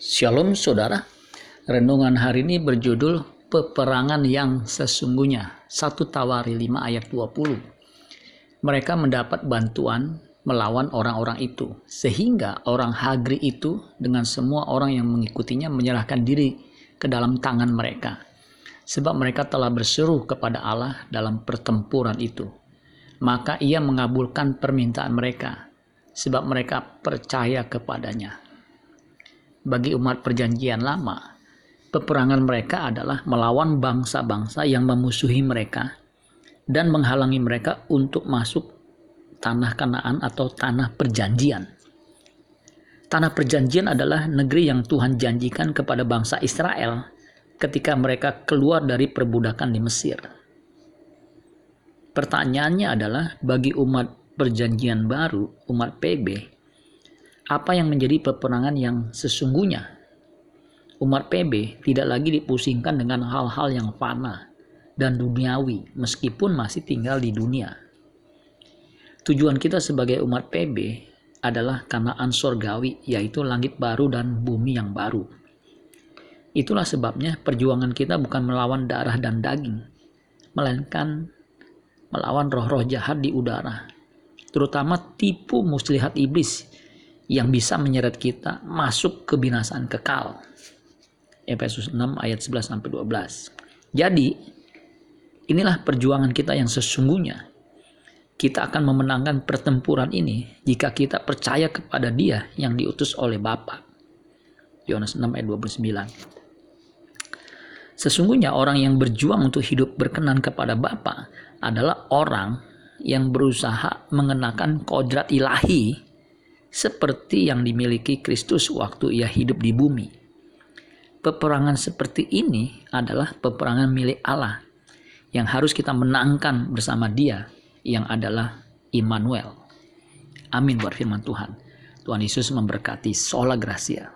Shalom saudara, renungan hari ini berjudul Peperangan yang Sesungguhnya, 1 Tawari 5 ayat 20. Mereka mendapat bantuan melawan orang-orang itu, sehingga orang Hagri itu dengan semua orang yang mengikutinya menyerahkan diri ke dalam tangan mereka. Sebab mereka telah berseru kepada Allah dalam pertempuran itu. Maka ia mengabulkan permintaan mereka, sebab mereka percaya kepadanya bagi umat perjanjian lama, peperangan mereka adalah melawan bangsa-bangsa yang memusuhi mereka dan menghalangi mereka untuk masuk tanah Kanaan atau tanah perjanjian. Tanah perjanjian adalah negeri yang Tuhan janjikan kepada bangsa Israel ketika mereka keluar dari perbudakan di Mesir. Pertanyaannya adalah bagi umat perjanjian baru, umat PB, apa yang menjadi peperangan yang sesungguhnya. Umat PB tidak lagi dipusingkan dengan hal-hal yang fana dan duniawi meskipun masih tinggal di dunia. Tujuan kita sebagai umat PB adalah kanaan sorgawi yaitu langit baru dan bumi yang baru. Itulah sebabnya perjuangan kita bukan melawan darah dan daging, melainkan melawan roh-roh jahat di udara, terutama tipu muslihat iblis yang bisa menyeret kita masuk kebinasaan kekal. Efesus 6 ayat 11 sampai 12. Jadi, inilah perjuangan kita yang sesungguhnya. Kita akan memenangkan pertempuran ini jika kita percaya kepada Dia yang diutus oleh Bapa. Yohanes 6 ayat 29. Sesungguhnya orang yang berjuang untuk hidup berkenan kepada Bapa adalah orang yang berusaha mengenakan kodrat ilahi seperti yang dimiliki Kristus waktu ia hidup di bumi. Peperangan seperti ini adalah peperangan milik Allah yang harus kita menangkan bersama Dia yang adalah Immanuel. Amin buat firman Tuhan. Tuhan Yesus memberkati. Sola Gracia.